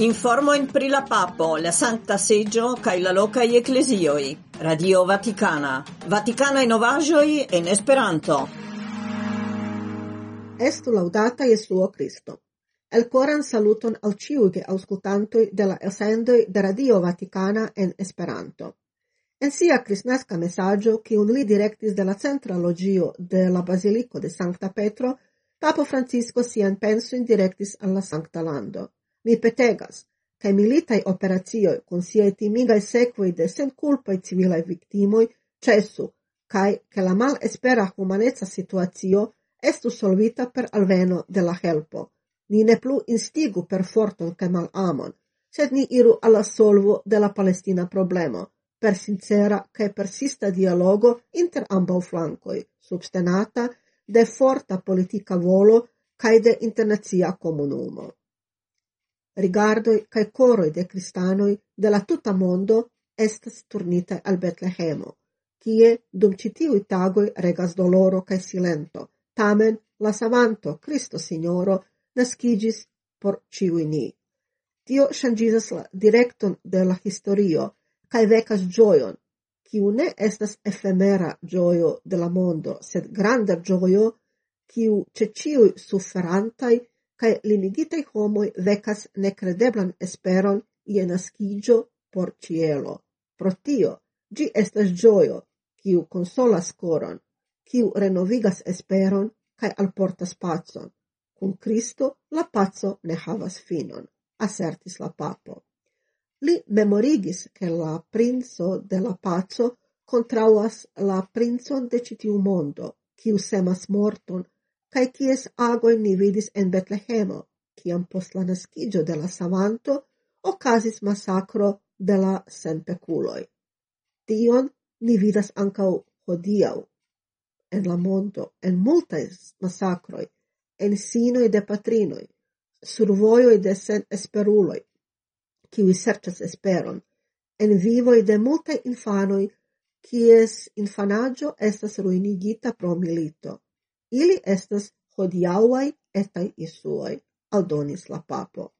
Informo in pri la Papo, la santa seggio, cae la loca ecclesioi. Radio Vaticana. Vaticana in ovagioi en Esperanto. Estu laudata Jesuo Kristo. Elkoran saluton al ciuge auscultantoi de la elsendoj de Radio Vaticana en Esperanto. En sia kristnaska mesaĝo, un li direktis de la centra logio de la Basilico de Sankta Petro, Papo Francisco sian pensojn direktis al la Sankta Lando. Mi petegas, kaj militaj operatioi con siei timigai sequoi de senkulpaj civilaj victimoi ĉesu kaj che la mal espera humanezza situatio estu solvita per alveno de la helpo. Ni ne plu instigu per forton ca mal amon, sed ni iru alla solvo de la palestina problemo per sincera kaj persista dialogo inter ambau flancoi, substenata de forta politica volo kaj de internazia comunumo rigardoi cae coroi de cristanoi de la tuta mondo estas turnitaj al Betlehemo, kie dum ĉi tiuj regas doloro cae silento. Tamen la savanto, Cristo Signoro nascigis por ciui ni. Tio ŝanĝigas la directon de la historio cae vecas gioion, kiu ne estas efemera gioio de la mondo, sed granda gioio, kiu ce ciui suferantaj cae limigitei homoi vecas necredeblan esperon ie nascigio por cielo. Pro tio, gi estas gioio, kiu consolas coron, kiu renovigas esperon cae alportas pacon. Cum Cristo, la paco ne havas finon, assertis la papo. Li memorigis che la princo de la paco contrauas la princon de citiu mondo, kiu semas morton cae cies agoi ni vidis en Betlehemo, ciam post la naskiĝo de la savanto ocasis massacro de la senpeculoi. Tion ni vidas ancau hodiau en la monto, en multaj massacroi, en sinoi de patrinoi, sur voioi de sen esperuloi, kiwi serĉas esperon, en vivoi de multae infanoi, kies infanaggio estas ruinigita pro milito. Ili estas hodiauai etai isuoi, aldonis la papo.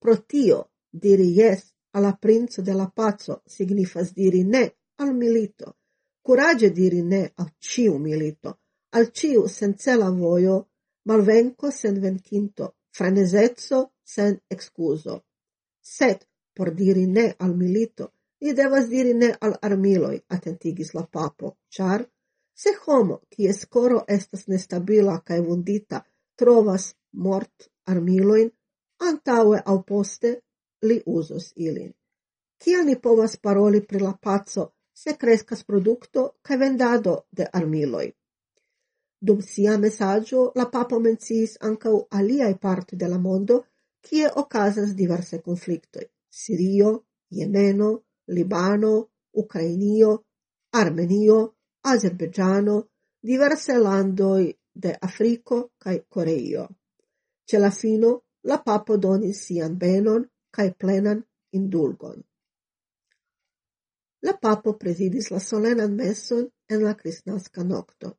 Pro tio, diri yes alla princo de la pazzo signifas diri ne al milito, curage diri ne al ciu milito, al ciu sencela vojo, malvenco sen vencinto, frenesezzo sen excuso. Sed, por diri ne al milito, ni devas diri ne al armiloi, attentigis la papo, char Se homo, kies coro estas nestabila cae vundita, trovas mort armiloin, antaue au poste li usos ilin. Kiel ni povas paroli pri la pazzo, se crescas producto cae vendado de armiloi? Dum sia messaggio, la papo menciis ancau aliai parti de la mondo, cie ocasas diverse conflictoi. Sirio, Jemeno, Libano, Ucrainio, Armenio, Azerbeĝano, diverse landoi de Afriko kaj Koreio. Ce la fino la papo donis sian benon kaj plenan indulgon. La papo presidis la solenan meson en la kristnaska nokto.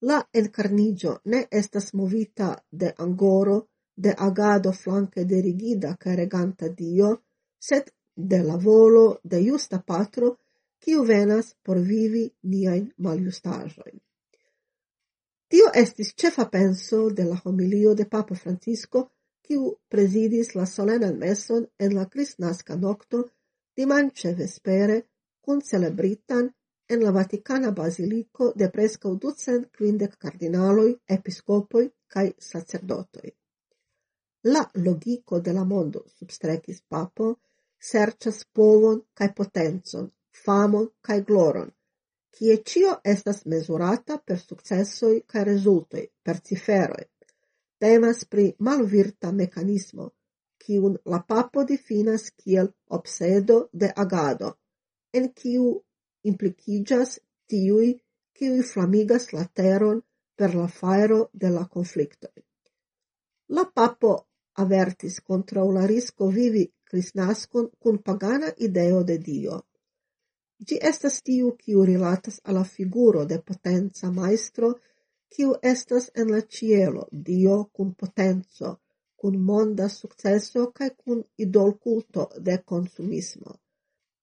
La encarnigio ne estas movita de angoro, de agado flanque de rigida kaj reganta dio, sed de la volo de justa patro kiu venas por vivi niajn maljustaĵojn. Tio estis ĉefa penso de la homilio de Papa Francisco, kiu prezidis la solenan meson en la kristnaska nokto dimanĉe vespere kun celebritan en la Vaticana Basiliko de preskaŭ ducent kvindek kardinaloj, episkopoj kaj sacerdotoj. La logico de la mondo, substrecis papo, serĉas povon kaj potencon famon kaj gloron, kie cio estas mesurata per successoi kaj rezultoj, per ciferoj. Temas pri malvirta mekanismo, kiun la papo definas kiel obsedo de agado, en kiu implicigas tiui kiuj flamigas la teron per la faero de la conflictoi. La papo avertis contra la risco vivi crisnascon cun pagana ideo de Dio, Gi estas tiu, kiu rilatas alla figuro de potenca maestro, kiu estas en la cielo, dio cum potenzo, cum monda successo cum idol culto de consumismo.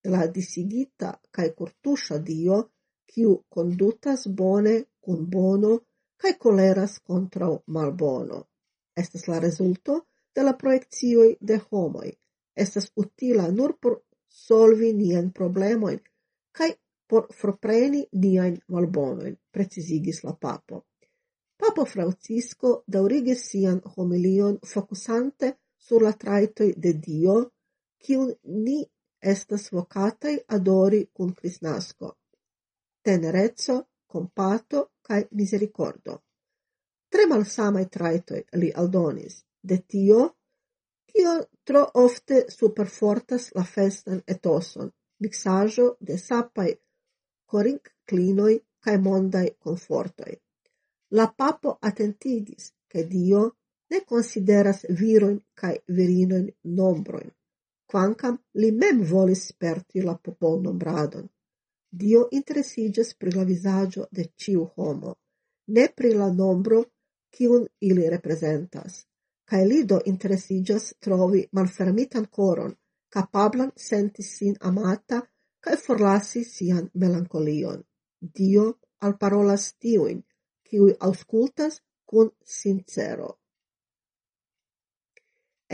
La disigita cae curtusha dio, kiu condutas bone cum bono cae coleras contra malbono. Estas la resulto de la projekcioj de homoi. Estas utila nur por solvi nien problemoin, cae por forpreni niajn malbonoin, precisigis la papo. Papo Francisco daurigis sian homilion focusante sur la traitoi de Dio, kiun ni estas vocatai adori cum Christnasco. Tenerezzo, compato cae misericordo. Tre malsamai traitoi li aldonis, de tio, tio tro ofte superfortas la festan etoson, miksaĵo de sapai corinc clinoi cae mondai confortoi. La papo attentigis che Dio ne consideras viroin cae virinoin nombroin, quancam li mem volis sperti la popol nombradon. Dio interesigas pri la visaggio de ciu homo, ne pri la nombro cium ili representas, cae li do interesiĝas trovi malfermitan coron capablan senti sin amata cae forlasi sian melancolion. Dio al parolas tiuin, kiuj auscultas cun sincero.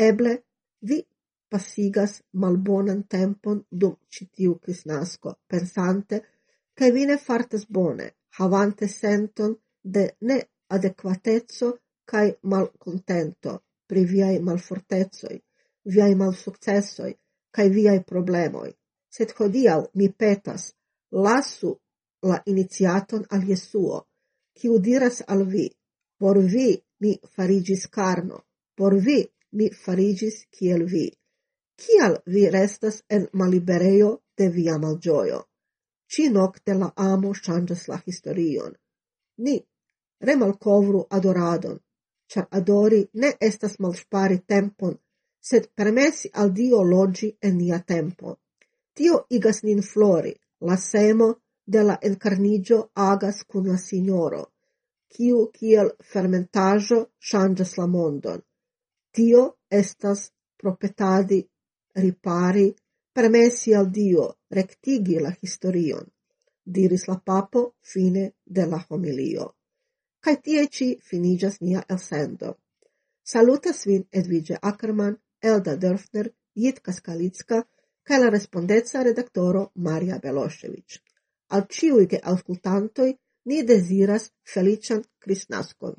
Eble vi pasigas malbonan tempon dum citiu crisnasco, pensante ke vi ne fartas bone, havante senton de ne adequatezzo cae malcontento pri viai malfortezoi, viai malsuccessoi, cae viaj problemoi. Sed hodiau mi petas, lasu la iniciaton al Jesuo, kiu diras al vi, por vi mi farigis carno, por vi mi farigis kiel vi. Kial vi restas en malibereo de via malgioio? Ci nocte la amo changas la historion. Ni remalcovru adoradon, char adori ne estas malspari tempon sed permessi al Dio logi en nia tempo. Tio igas nin flori, la semo de la encarnigio agas cun la signoro, kiu kiel fermentajo changes la mondon. Tio estas propetadi, ripari, permessi al Dio rectigi la historion, diris la papo fine de la homilio. Cai tie ci finigas nia elsendo. Salutas vin Edvige Ackermann, Elda Dörfner, Jitka Scalicca, che è la respondenza redaktoro Marja Belošević. Al ciui che ascultantoi ni deziras feliĉan Kristnaskon!